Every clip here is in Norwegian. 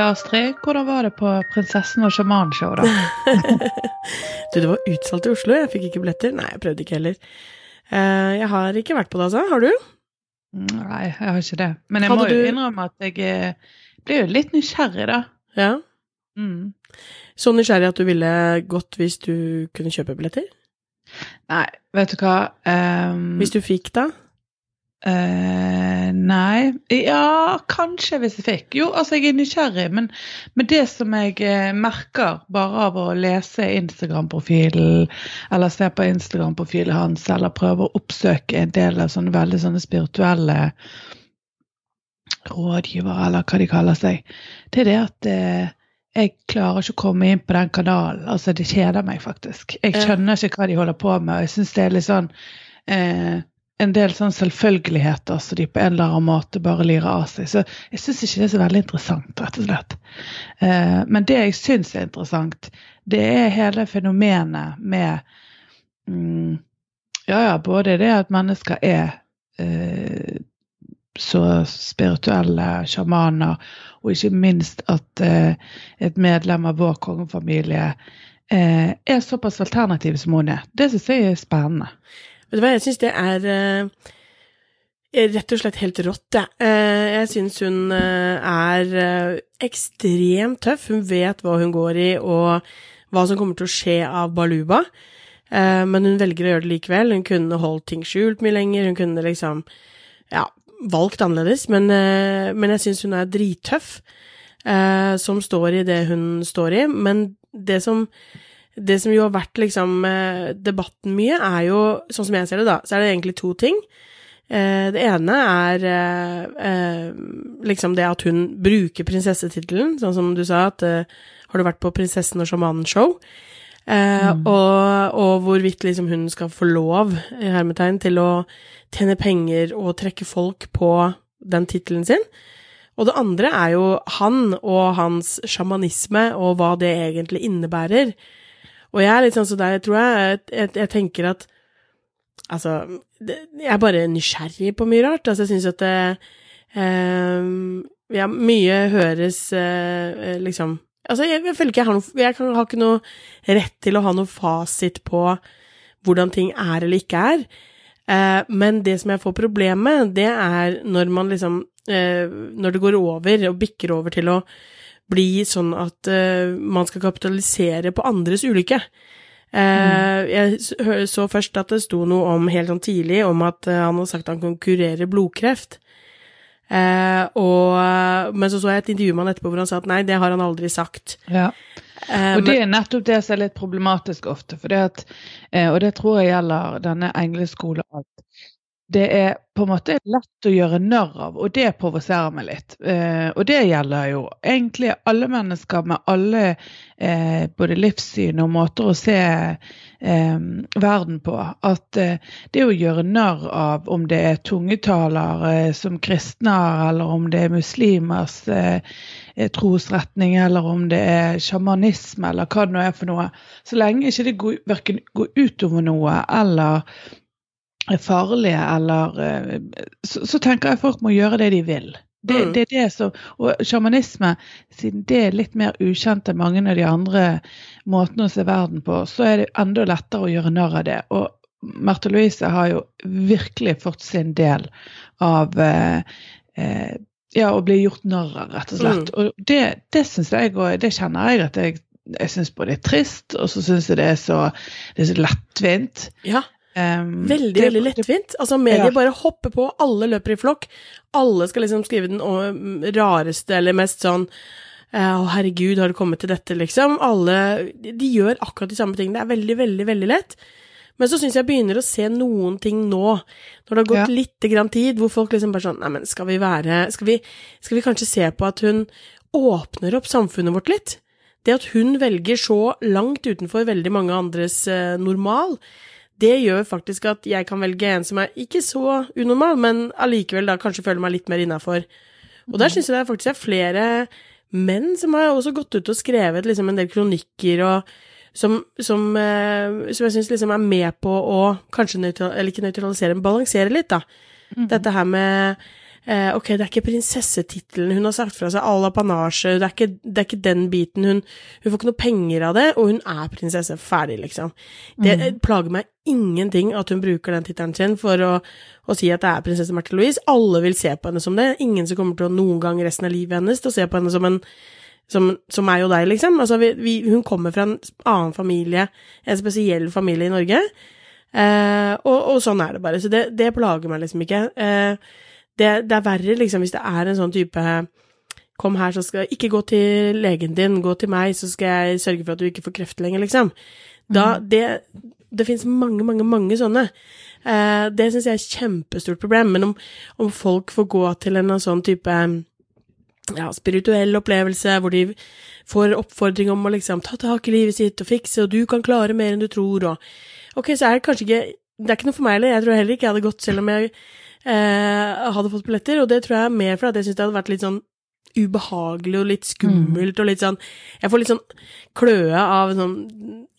Ja, Astrid, hvordan var det på Prinsessen og sjamanshow, da? du, det var utsolgt i Oslo. Jeg fikk ikke billetter. Nei, jeg prøvde ikke heller. Eh, jeg har ikke vært på det, altså. Har du? Nei, jeg har ikke det. Men jeg Hadde må jo du- innrømme at jeg ble blir jo litt nysgjerrig, da. Ja. Mm. Så nysgjerrig at du ville gått hvis du kunne kjøpe billetter? Nei, vet du hva um... Hvis du fikk, da? Eh, Nei Ja, kanskje hvis jeg fikk. Jo, altså jeg er nysgjerrig, men, men det som jeg eh, merker bare av å lese Instagram-profilen, eller se på Instagram-profilen hans, eller prøve å oppsøke en del av sånne veldig sånne spirituelle rådgivere, eller hva de kaller seg, det er det at eh, jeg klarer ikke å komme inn på den kanalen. Altså, det kjeder meg faktisk. Jeg skjønner ikke hva de holder på med, og jeg syns det er litt sånn eh, en del sånn selvfølgeligheter som de på en eller annen måte bare lirer av seg. Så jeg syns ikke det er så veldig interessant, rett og slett. Eh, men det jeg syns er interessant, det er hele fenomenet med mm, Ja ja, både det at mennesker er eh, så spirituelle sjamaner, og ikke minst at eh, et medlem av vår kongefamilie eh, er såpass alternativ som hun er. Det syns jeg er spennende. Vet du hva, jeg syns det eh, er rett og slett helt rått, jeg. Eh, jeg syns hun eh, er ekstremt tøff. Hun vet hva hun går i, og hva som kommer til å skje av Baluba. Men hun velger å gjøre det likevel. Hun kunne holdt ting skjult mye lenger. Hun kunne liksom ja, valgt annerledes, men, men jeg syns hun er drittøff. som står i det hun står i. Men det som det som jo har vært liksom eh, debatten mye, er jo, sånn som jeg ser det, da, så er det egentlig to ting. Eh, Det ene er eh, liksom det at hun bruker prinsessetittelen, sånn som du sa, at har du vært på Prinsessen og sjamanen-show? Mm. og, og hvorvidt liksom hun skal få lov, i hermetegn, til å tjene penger og trekke folk på den tittelen sin. Og det andre er jo han og hans sjamanisme og hva det egentlig innebærer. Og jeg er litt sånn så der, tror jeg, jeg, jeg tenker at Altså, det, jeg er bare nysgjerrig på mye rart. Altså, jeg syns at det eh, Ja, mye høres eh, liksom Altså, jeg, jeg føler ikke jeg har noe Jeg kan, har ikke noe rett til å ha noe fasit på hvordan ting er eller ikke er. Eh, men det som jeg får problem med, det er når man liksom eh, Når det går over og bikker over til å bli sånn at uh, man skal kapitalisere på andres ulykke. Eh, Jeg så først at det sto noe om helt sånn tidlig om at uh, han hadde sagt han konkurrerer kurere blodkreft. Og, men så så jeg et intervju med han etterpå hvor han sa at nei, det har han aldri sagt. Ja. Og det er nettopp det som er litt problematisk ofte. For det at, og det tror jeg gjelder denne engleskolen. Det er på en måte lett å gjøre narr av, og det provoserer meg litt. Eh, og det gjelder jo egentlig alle mennesker med alle eh, både livssyn og måter å se eh, verden på. At eh, det å gjøre narr av om det er tungetalere som kristne eller om det er muslimers eh, trosretning, eller om det er sjamanisme, eller hva det nå er for noe. Så lenge ikke det går, verken går utover noe, eller er farlige, eller eh, så, så tenker jeg folk må gjøre det de vil. Det, Mm. det er det som, Og sjamanisme, siden det er litt mer ukjent enn mange av de andre måtene å se verden på, så er det enda lettere å gjøre narr av det. Og Märtha Louise har jo virkelig fått sin del av eh, eh, ja, å bli gjort narr av, rett og slett. Og det, det syns jeg, og det kjenner jeg at jeg jeg syns både er trist, og så syns jeg det er så, det er så lettvint. ja. Um, Veldig, det- veldig lettvint. Altså, medier Ja. bare hopper på, alle løper i flokk. Alle skal liksom skrive den mm, rareste eller mest sånn eh, Å, herregud, har det kommet til dette, liksom? Alle De de gjør akkurat de samme tingene. Det er veldig, veldig, veldig lett. Men så syns jeg begynner å se noen ting nå, når det har gått Ja. lite grann tid, hvor folk liksom bare sånn Nei, men skal vi være skal vi, skal vi kanskje se på at hun åpner opp samfunnet vårt litt? Det at hun velger så langt utenfor veldig mange andres eh, normal, det gjør faktisk at jeg kan velge en som er ikke så unormal, men allikevel da kanskje føler meg litt mer innafor. Og der syns jeg det faktisk er flere menn som har også gått ut og skrevet liksom en del kronikker og som, som, eh, som jeg syns liksom er med på å kanskje nøytral, eller ikke nøytralisere, men balansere litt, da. Dette her med eh, Ok, det er ikke prinsessetittelen hun har sagt fra seg, all apanasje, det, det er ikke den biten. Hun, hun får ikke noe penger av det, og hun er prinsesse. Ferdig, liksom. Det Mm. plager meg ingenting at hun bruker den tittelen sin for å, å si at det er prinsesse Märtha Louise. Alle vil se på henne som det. Ingen som kommer til å noen gang resten av livet hennes til å se på henne som en som, som meg og deg, liksom. Altså, vi, vi, hun kommer fra en annen familie, en spesiell familie i Norge. Eh, og, og sånn er det bare. Så det, det plager meg liksom ikke. Eh, det, det er verre liksom hvis det er en sånn type Kom her, så skal Ikke gå til legen din, gå til meg, så skal jeg sørge for at du ikke får kreft lenger, liksom. Da, det det finnes mange, mange, mange sånne. Eh, det syns jeg er et kjempestort problem. Men om, om folk får gå til en sånn type ja, spirituell opplevelse hvor de får oppfordring om å liksom ta tak i livet sitt og fikse, og du kan klare mer enn du tror, og ok, så er det kanskje ikke Det er ikke noe for meg heller. Jeg tror heller ikke jeg hadde gått selv om jeg hadde fått billetter, og det tror jeg er mer fordi jeg syns det hadde vært litt sånn ubehagelig og litt skummelt og litt sånn Jeg får litt sånn kløe av sånn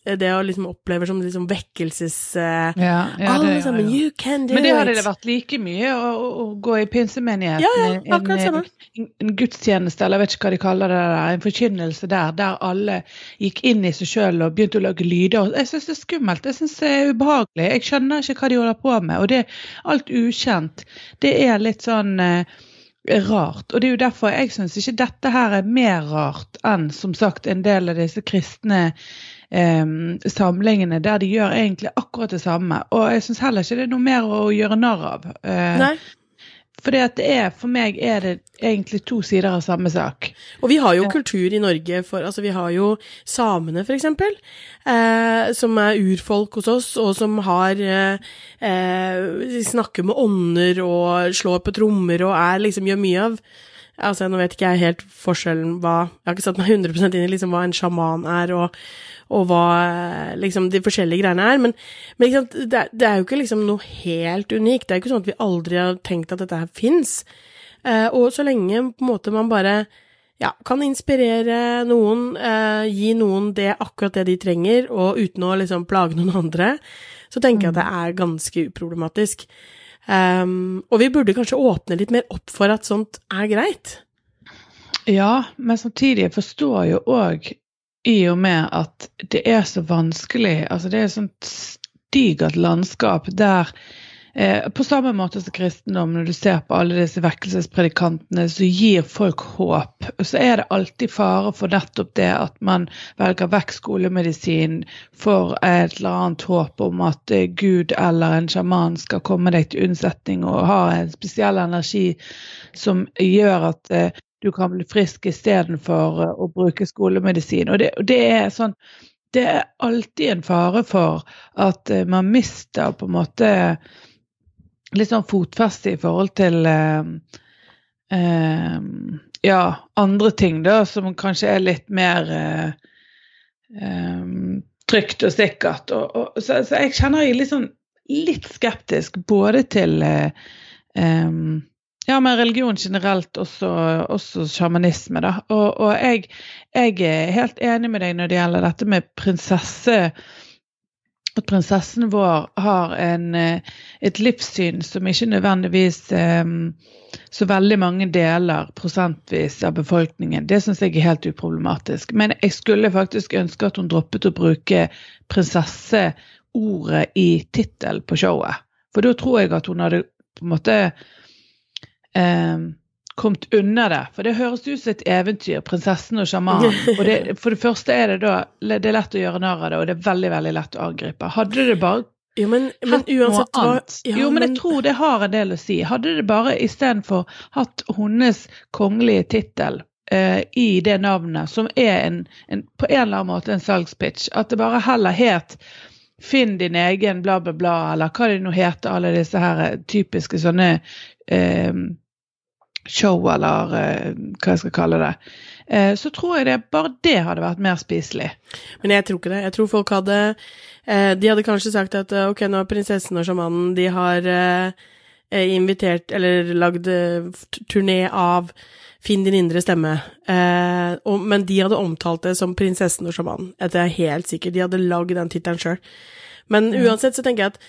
det å liksom oppleve som liksom vekkelses... Uh, Ja, ja, alle det, sammen, ja. you can do it! Men det hadde det vært like mye å, å, gå i pinsemenigheten. Ja, ja, en- akkurat. En, en gudstjeneste, eller jeg vet ikke hva de kaller det der, en forkynnelse der, der alle gikk inn i seg sjøl og begynte å lage lyder. Jeg syns det er skummelt, jeg syns det er ubehagelig. Jeg skjønner ikke hva de holder på med. Og det alt ukjent, det er litt sånn eh, rart. Og det er jo derfor jeg syns ikke dette her er mer rart enn som sagt en del av disse kristne eh, samlingene der de gjør egentlig akkurat det samme. Og jeg syns heller ikke det er noe mer å gjøre narr av. Eh, Nei. Er, for meg er det egentlig to sider av samme sak. Og vi har jo kultur i Norge for Altså, vi har jo samene, for eksempel, eh, som er urfolk hos oss, og som har eh, eh, Snakker med ånder og slår på trommer og er liksom gjør mye av Altså, nå vet ikke jeg helt forskjellen hva Jeg har ikke satt meg 100% inn i liksom hva en sjaman er, og, og hva eh, liksom de forskjellige greiene er, men, men sant, det, det er jo ikke liksom noe helt unikt. Det er jo ikke sånn at vi aldri har tenkt at dette her fins. Eh, og så lenge på en måte man bare ja, kan inspirere noen, eh, gi noen det akkurat det de trenger, og uten å liksom plage noen andre, så tenker jeg at det er ganske uproblematisk. Um, og vi burde kanskje åpne litt mer opp for at sånt er greit. Ja, men samtidig jeg forstår jo òg, i og med at det er så vanskelig Altså, det er et sånt digert landskap der eh, På samme måte som kristendom, når du ser på alle disse vekkelsespredikantene som gir folk håp, så er det alltid fare for nettopp det at man velger vekk skolemedisin for et eller annet håp om at eh, Gud eller en sjaman skal komme deg til unnsetning og ha en spesiell energi som gjør at eh, du kan bli frisk istedenfor uh, å bruke skolemedisin. Og det, det er sånn Det er alltid en fare for at uh, man mister på en måte litt sånn fotfeste i forhold til eh, ja, andre ting da, som kanskje er litt mer eh, trygt og sikkert. Og, og, så, så, jeg kjenner jeg litt sånn litt skeptisk både til um, ja, men religion generelt, også, også sjamanisme, da. Og, og jeg, jeg, er helt enig med deg når det gjelder dette med prinsesse At prinsessen vår har en, et livssyn som ikke nødvendigvis um, så veldig mange deler prosentvis av befolkningen. Det syns jeg er helt uproblematisk. Men jeg skulle faktisk ønske at hun droppet å bruke prinsesseordet i tittelen på showet. For da tror jeg at hun hadde på en måte eh, kommet unna det. For det høres ut som et eventyr, 'Prinsessen og sjamanen'. Og det, for det første er det da det er lett å gjøre narr av det, og det er veldig veldig lett å angripe. Hadde det bare Jo, men, men uansett hva ja, Jo, men jeg tror det har en del å si. Hadde det bare istedenfor hatt hennes kongelige tittel eh, i det navnet, som er en, en, på en eller annen måte en salgspitch, at det bare heller het Finn din egen bla, bla, bla, eller hva det nå heter, alle disse her typiske sånne eh, show, eller eh, hva jeg skal kalle det. Eh, så tror jeg det bare det hadde vært mer spiselig. Men jeg tror ikke det. Jeg tror folk hadde eh, De hadde kanskje sagt at eh, ok, nå er prinsessen og sjamanen De har eh, eh, invitert eller lagd turné av Finn din indre stemme. Eh, og, men de hadde omtalt det som prinsessen og sjamanen. Det er helt sikkert. De hadde lagd den tittelen sjøl. Men uansett så tenker jeg at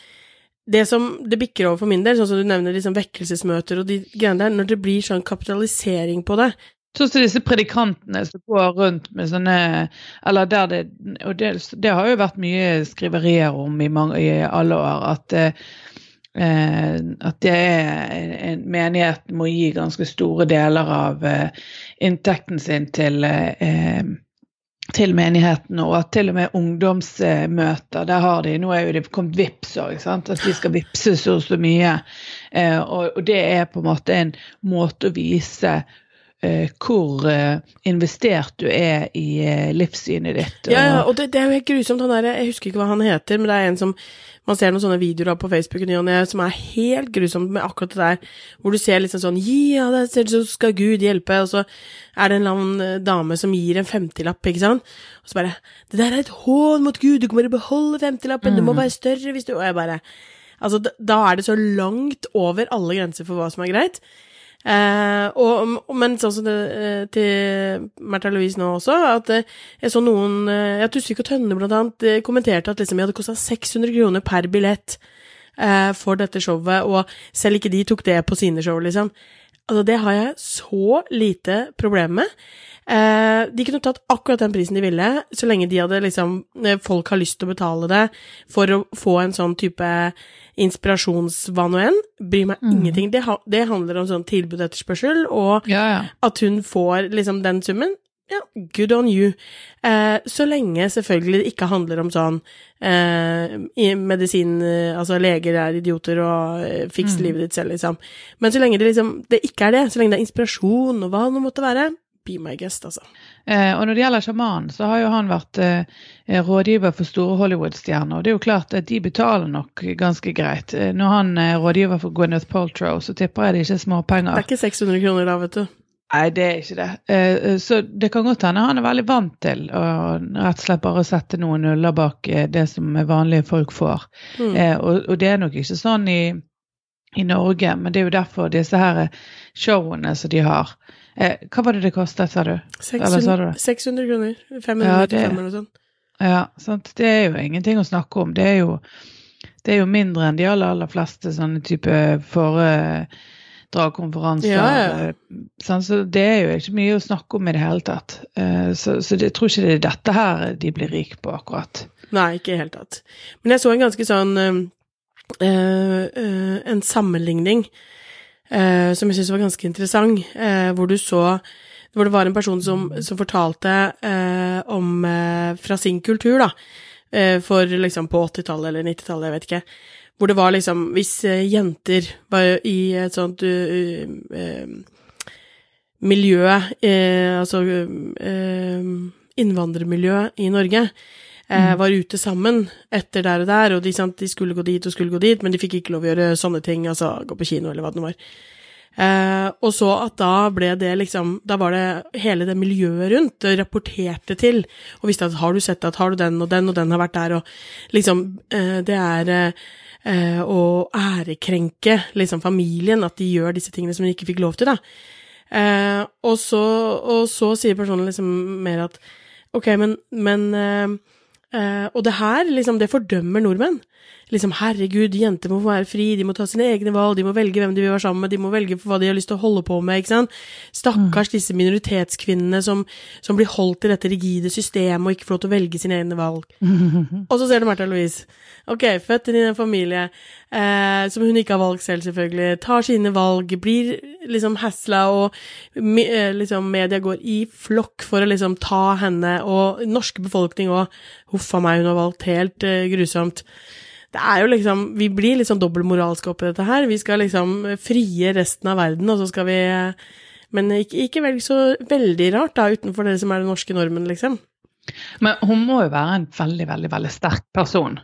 det som det bikker over for min del, sånn som du nevner liksom vekkelsesmøter og de greiene der, når det blir sånn kapitalisering på det. Sånn som disse predikantene som går rundt med sånne Eller der det Og det, det har jo vært mye skriverier om i, mange, i alle år, at eh, at det er en menighet må gi ganske store deler av eh, inntekten sin til eh, til menigheten, og at til og med ungdomsmøter, der har de Nå er jo det kommet VIPS òg, at de skal vippse så så mye. Eh, og, og, det er på en måte en måte å vise hvor eh, investert du er i eh, livssynet ditt. Og, ja, ja, og det, det, er jo helt grusomt. Han der, jeg husker ikke hva han heter, men det er en som man ser noen sånne videoer av på Facebook som er helt grusomt med akkurat det der, hvor du ser liksom sånn Ja, det ser ut som skal Gud hjelpe, og så er det en eller annen eh, dame som gir en femtilapp, ikke sant, og så bare Det der er et hån mot Gud, du kommer til å beholde femtilappen, mm. det må være større hvis du Og jeg bare Altså, da er det så langt over alle grenser for hva som er greit. Eh, og, men sånn som det eh, til Märtha Louise nå også, at eh, jeg så noen Jeg at Tusvik og Tønne blant annet eh, kommenterte at liksom, jeg hadde kosta 600 kroner per billett eh, for dette showet, og selv ikke de tok det på sine show, liksom. Altså, det har jeg så lite problem med. Eh, de kunne tatt akkurat den prisen de ville, så lenge de hadde liksom eh, Folk har lyst til å betale det for å få en sånn type inspirasjonsvan og en. Bryr meg mm. ingenting. Det, det, handler om sånn tilbud-etterspørsel, og ja, ja. at hun får liksom den summen. Ja, good on you. Eh, så lenge selvfølgelig det ikke handler om sånn eh, medisin Altså leger er idioter og eh, fiks mm. livet ditt selv, liksom. Men så lenge det liksom det ikke er det, så lenge det er inspirasjon og hva det måtte være, be my guest, altså. Eh, og når det gjelder sjamanen, så har jo han vært eh, rådgiver for store Hollywood-stjerner. Og det er jo klart at de betaler nok ganske greit. Eh, når han er rådgiver for Gwyneth Paltrow, så tipper jeg det ikke er småpenger. Det er ikke 600 kroner da, vet du. Nei, det er ikke det. Eh, eh, så det kan godt hende han er veldig vant til å rett og slett bare sette noen nuller bak eh, det som vanlige folk får. Mm. Og, og, det er nok ikke sånn i, i Norge, men det er jo derfor disse her showene som de har, Eh, hva var det det kostet, sa du? 600, sa du 600 kroner. 595 ja, eller noe sånt. Ja, sant. Det er jo ingenting å snakke om. Det er jo, det er jo mindre enn de aller, aller fleste sånne type foredragkonferanser. Ja, ja. Sånn, så det er jo ikke mye å snakke om i det hele tatt. Eh, så, så jeg tror ikke det er dette her de blir rike på, akkurat. Nei, ikke i det hele tatt. Men jeg så en ganske sånn øh, øh, En sammenligning eh, som jeg syntes var ganske interessant, eh, hvor du så hvor det var en person som, som fortalte eh, om eh, fra sin kultur, da, eh, for liksom på 80-tallet eller 90-tallet, jeg vet ikke, hvor det var liksom Hvis jenter var i et sånt miljø, altså innvandrermiljø i Norge, mm. var ute sammen etter der og der, og de, sant, de, skulle gå dit og skulle gå dit, men de fikk ikke lov å gjøre sånne ting, altså gå på kino eller hva det nå var. Eh, og så at da ble det liksom Da var det hele det miljøet rundt det rapporterte til, og visste at har du sett at har du den og den og den har vært der, og liksom eh, Det er eh, å ærekrenke liksom familien, at de gjør disse tingene som de ikke fikk lov til, da. Eh, og, så, og så sier personen liksom mer at ok, men, men eh, eh, Og det her, liksom, det fordømmer nordmenn liksom herregud, jenter må få være fri, de må ta sine egne valg, de må velge hvem de vil være sammen med, de må velge for hva de har lyst til å holde på med, ikke sant. Stakkars mm. disse minoritetskvinnene som, som, blir holdt i dette rigide systemet og ikke får lov til å velge sine egne valg. og så ser du Märtha Louise. Ok, født inn i en familie eh, som hun ikke har valgt selv, selvfølgelig. Tar sine valg, blir liksom hasla, og me, eh, liksom media går i flokk for å liksom ta henne, og norske befolkning òg. Huff a meg, hun har valgt helt eh, grusomt det er jo liksom Vi blir litt sånn dobbeltmoralske oppi dette her. Vi skal liksom frie resten av verden, og så skal vi Men ikke, ikke velg så veldig rart, da, utenfor det som er den norske normen, liksom. Men hun må jo være en veldig, veldig, veldig sterk person.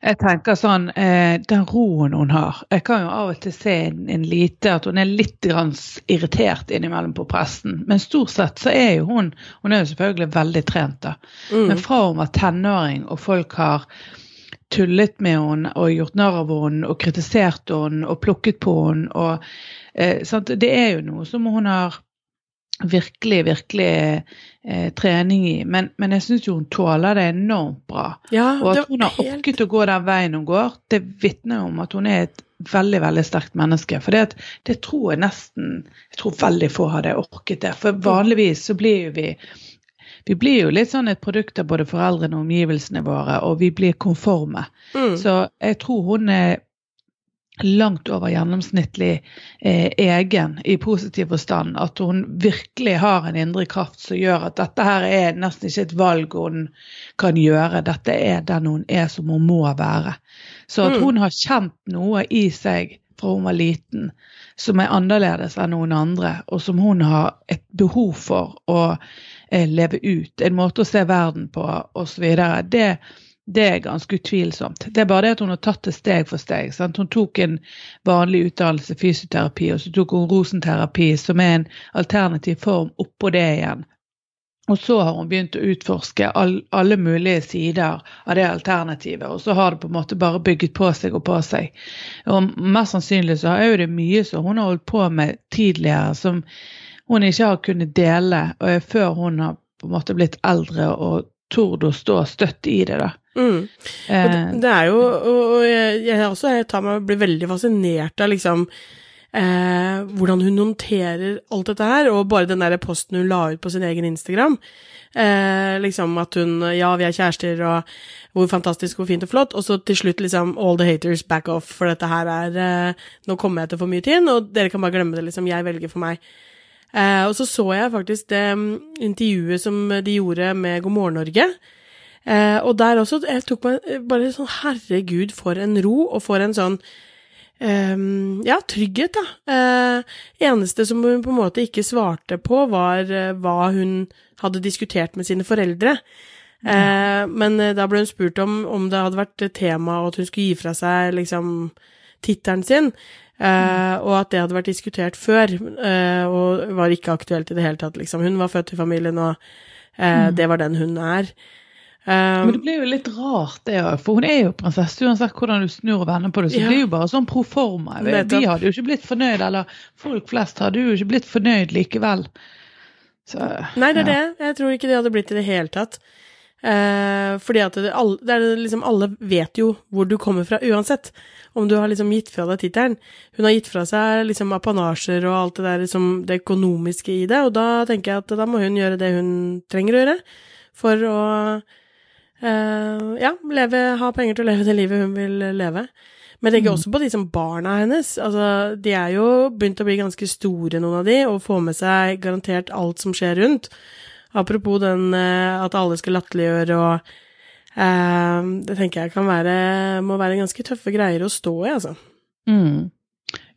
Jeg tenker sånn, eh, Den roen hun har Jeg kan jo av og til se en, en lite at hun er litt irritert innimellom på presten. Men stort sett så er jo hun Hun er jo selvfølgelig veldig trent, da. Mm. Men fra hun var tenåring og folk har tullet med henne og gjort narr av henne og kritisert henne og plukket på henne. Og, eh, det er jo noe som hun har virkelig, virkelig eh, trening i. Men, men jeg syns jo hun tåler det enormt bra. Ja, Og at hun har helt- orket å gå den veien hun går, det vitner om at hun er et veldig veldig sterkt menneske. For det, det tror jeg nesten Jeg tror veldig få hadde orket det. For vanligvis så blir jo vi vi blir jo litt sånn et produkt av både foreldrene og omgivelsene våre, og vi blir konforme. Mm. Så jeg tror hun er langt over gjennomsnittlig eh, egen i positiv forstand. At hun virkelig har en indre kraft som gjør at dette her er nesten ikke et valg hun kan gjøre. Dette er den hun er som hun må være. Så at Mm. hun har kjent noe i seg fra hun var liten som er annerledes enn noen andre, og som hun har et behov for å leve ut. En måte å se verden på osv. Det, det er ganske utvilsomt. Det er bare det at hun har tatt det steg for steg. Sant? Hun tok en vanlig utdannelse fysioterapi, og så tok hun rosenterapi, som er en alternativ form oppå det igjen. Og så har hun begynt å utforske all, alle mulige sider av det alternativet, og så har det på en måte bare bygget på seg og på seg. Og mest sannsynlig så er jo det mye som hun har holdt på med tidligere, som hun ikke har kunnet dele eh, før hun har på en måte blitt eldre og tord å stå støtt i det. da. Mm. Eh, det, er jo Og og jeg, jeg også jeg tar meg, blir veldig fascinert av liksom eh, hvordan hun håndterer alt dette her, og bare den der posten hun la ut på sin egen Instagram. Eh, liksom at hun Ja, vi er kjærester, og hvor fantastisk, hvor fint og flott. Og så til slutt liksom All the haters back off, for dette her er eh, Nå kommer jeg til for mye tid, og dere kan bare glemme det, liksom. Jeg velger for meg. Eh, og så så jeg faktisk det mm, intervjuet som de gjorde med God morgen Norge. Eh, og der også, jeg tok meg eh, bare sånn Herregud, for en ro, og for en sånn ehm, ja, trygghet, da. Eh, eneste som hun på en måte ikke svarte på, var eh, hva hun hadde diskutert med sine foreldre. Ja. men eh, da ble hun spurt om, om det hadde vært tema, og at hun skulle gi fra seg liksom tittelen sin. Eh, og at det hadde vært diskutert før, uh, og var ikke aktuelt i det hele tatt, liksom. Hun var født i familien, og uh, Mm. det var den hun er. Men det blir jo litt rart, det òg. For hun er jo prinsesse uansett hvordan du snur og vender på det. Så Ja. det blir jo bare sånn proforma. De Vi hadde jo ikke blitt fornøyd, eller folk flest hadde jo ikke blitt fornøyd likevel. Så, Nei, det er ja. det. Jeg tror ikke det hadde blitt i det hele tatt. Eh, fordi at det, alle, det er liksom, alle vet jo hvor du kommer fra uansett. Om du har liksom gitt fra deg tittelen. Hun har gitt fra seg liksom apanasjer og alt det der liksom det økonomiske i det, og da tenker jeg at da må hun gjøre det hun trenger å gjøre for å eh, ja, leve, ha penger til å leve det livet hun vil leve. Men jeg tenker Mm. også på de som barna hennes. Altså, de er jo begynt å bli ganske store, noen av de, og får med seg garantert alt som skjer rundt. Apropos den eh, at alle skal latterliggjøre og eh, Det tenker jeg kan være må være ganske tøffe greier å stå i, altså. Mm.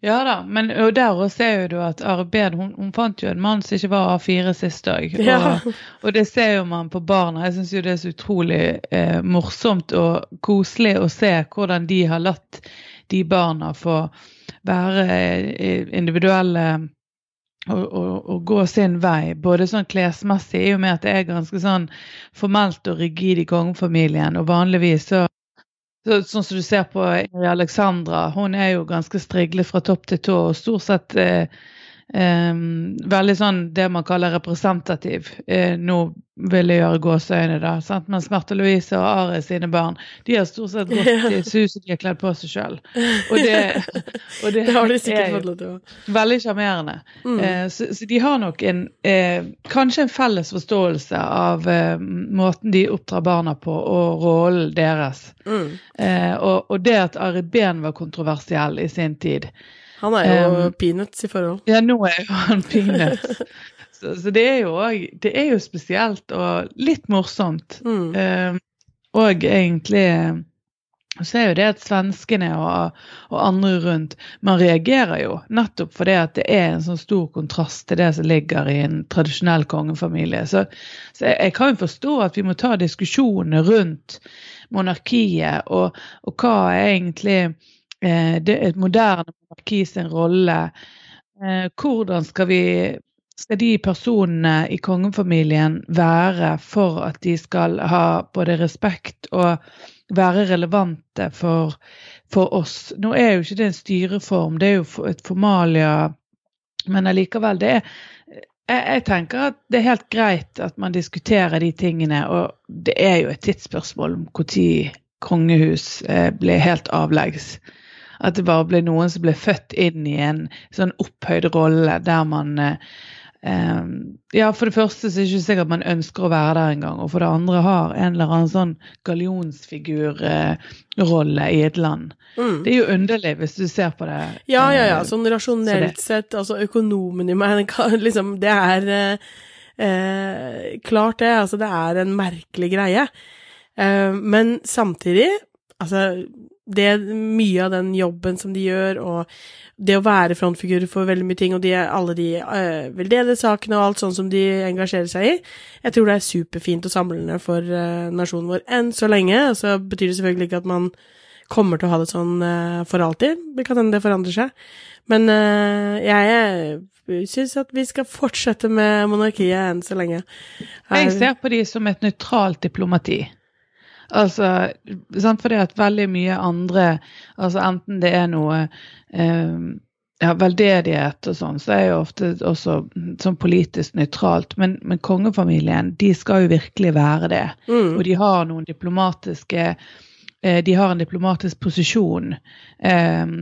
Ja da, men og der også ser du at arbeid hun, hun fant jo en mann som ikke var A4 sist dag. Og, Ja. og det ser jo man på barna. Jeg syns jo det er så utrolig eh, morsomt og koselig å se hvordan de har latt de barna få være eh, individuelle og, å, å, gå sin vei, både sånn klesmessig, i og med at det er ganske sånn formelt og rigid i kongefamilien, og vanligvis så så, sånn som du ser på Ingrid Alexandra, hun er jo ganske striglet fra topp til tå og stort sett eh, eh, veldig sånn det man kaller representativ. Uh, nå vil jeg gjøre gåseøyne, da. Sant? Men Smerte Louise og Ari sine barn de har stort sett gått i et hus og de har kledd på seg sjøl. Og det, og det, Det har de sikkert er fått lov til veldig sjarmerende. mm. Uh, så, så de har nok en uh, kanskje en felles forståelse av måten de oppdrar barna på, og rollen deres. Mm. Og, og det at Ari Behn var kontroversiell i sin tid. Han er jo Um, peanuts i forhold. Ja, nå er jo han peanuts. så, så det er jo òg Det er jo spesielt og litt morsomt. Mm. Um, og egentlig så er jo det at svenskene og, og andre rundt Man reagerer jo nettopp fordi at det er en sånn stor kontrast til det som ligger i en tradisjonell kongefamilie. Så, så jeg, jeg kan jo forstå at vi må ta diskusjonene rundt monarkiet og, og hva er egentlig eh, er et moderne monarki sin rolle. Eh, hvordan skal vi skal de personene i kongefamilien være for at de skal ha både respekt og være relevante for, for oss? Nå er jo ikke det en styreform, det er jo et formalia, men allikevel. Det er, jeg, jeg tenker at det er helt greit at man diskuterer de tingene, og det er jo et tidsspørsmål om når kongehus blir helt avleggs. At det bare ble noen som ble født inn i en sånn opphøyd rolle der man eh, eh, Ja, for det første så er det ikke sikkert man ønsker å være der engang. Og for det andre har en eller annen sånn gallionsfigurrolle i et land. Mm. Det er jo underlig hvis du ser på det. Ja, ja, ja. eh, Sånn rasjonelt sett, altså økonomen i meg, liksom, det er eh, eh, Klart det, altså det er en merkelig greie. Eh, men samtidig, altså det Mye av den jobben som de gjør, og det å være frontfigurer for veldig mye ting, og de, alle de uh, veldedighetssakene og alt sånn som de engasjerer seg i, jeg tror det er superfint og samlende for eh, nasjonen vår enn så lenge. Og så betyr det selvfølgelig ikke at man kommer til å ha det sånn eh, for alltid. Det kan hende det forandrer seg. Men jeg syns at vi skal fortsette med monarkiet enn så lenge. Jeg ser på de som et nøytralt diplomati. Altså, sant, fordi at veldig mye andre altså Enten det er noe eh, ja, veldedighet og sånn, så er jo ofte også sånn politisk nøytralt. Men, men kongefamilien, de skal jo virkelig være det. Mm. Og de har noen diplomatiske eh, De har en diplomatisk posisjon eh,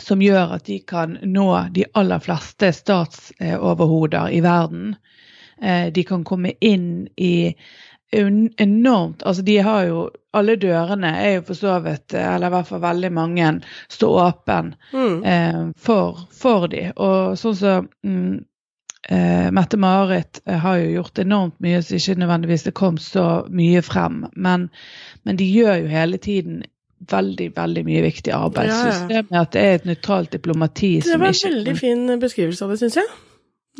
som gjør at de kan nå de aller fleste statsoverhoder i verden. Eh, de kan komme inn i en- enormt Altså, de har jo Alle dørene er jo for så vidt, eh, eller i hvert fall veldig mange, står åpen Mm. eh, for, for de. Og sånn som mm, eh, Mette-Marit eh, har jo gjort enormt mye som ikke nødvendigvis det kom så mye frem. Men, men de gjør jo hele tiden veldig, veldig mye viktig arbeid. Ja, ja. Systemet at det er et nøytralt diplomati som ikke Det var en veldig fin beskrivelse av det, syns jeg.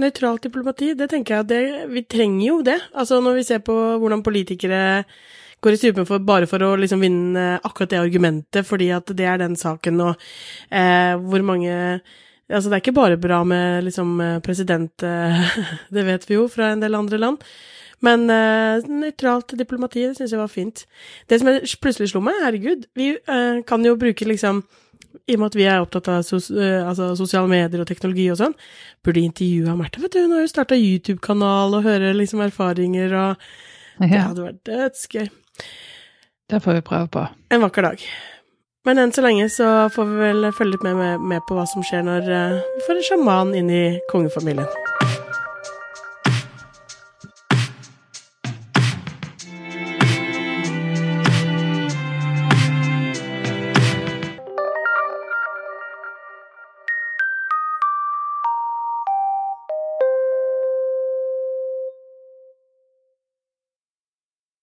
Nøytralt diplomati, det tenker jeg at det, vi trenger jo det. Altså når vi ser på hvordan politikere går i strupen for, bare for å liksom vinne akkurat det argumentet, fordi at det er den saken, og eh, hvor mange Altså det er ikke bare bra med liksom president, eh, det vet vi jo fra en del andre land. Men eh, nøytralt diplomati, det syns jeg var fint. Det som plutselig slo meg, herregud, vi eh, kan jo bruke liksom i og med at vi er opptatt av sos eh, altså sosiale medier og teknologi og sånn, burde intervjue Märtha, vet du. Hun har jo starta YouTube-kanal og hører liksom erfaringer og Det hadde vært dødsgøy. Det får vi prøve på. En vakker dag. Men enn så lenge så får vi vel følge litt med, med, med på hva som skjer når eh, vi får en sjaman inn i kongefamilien.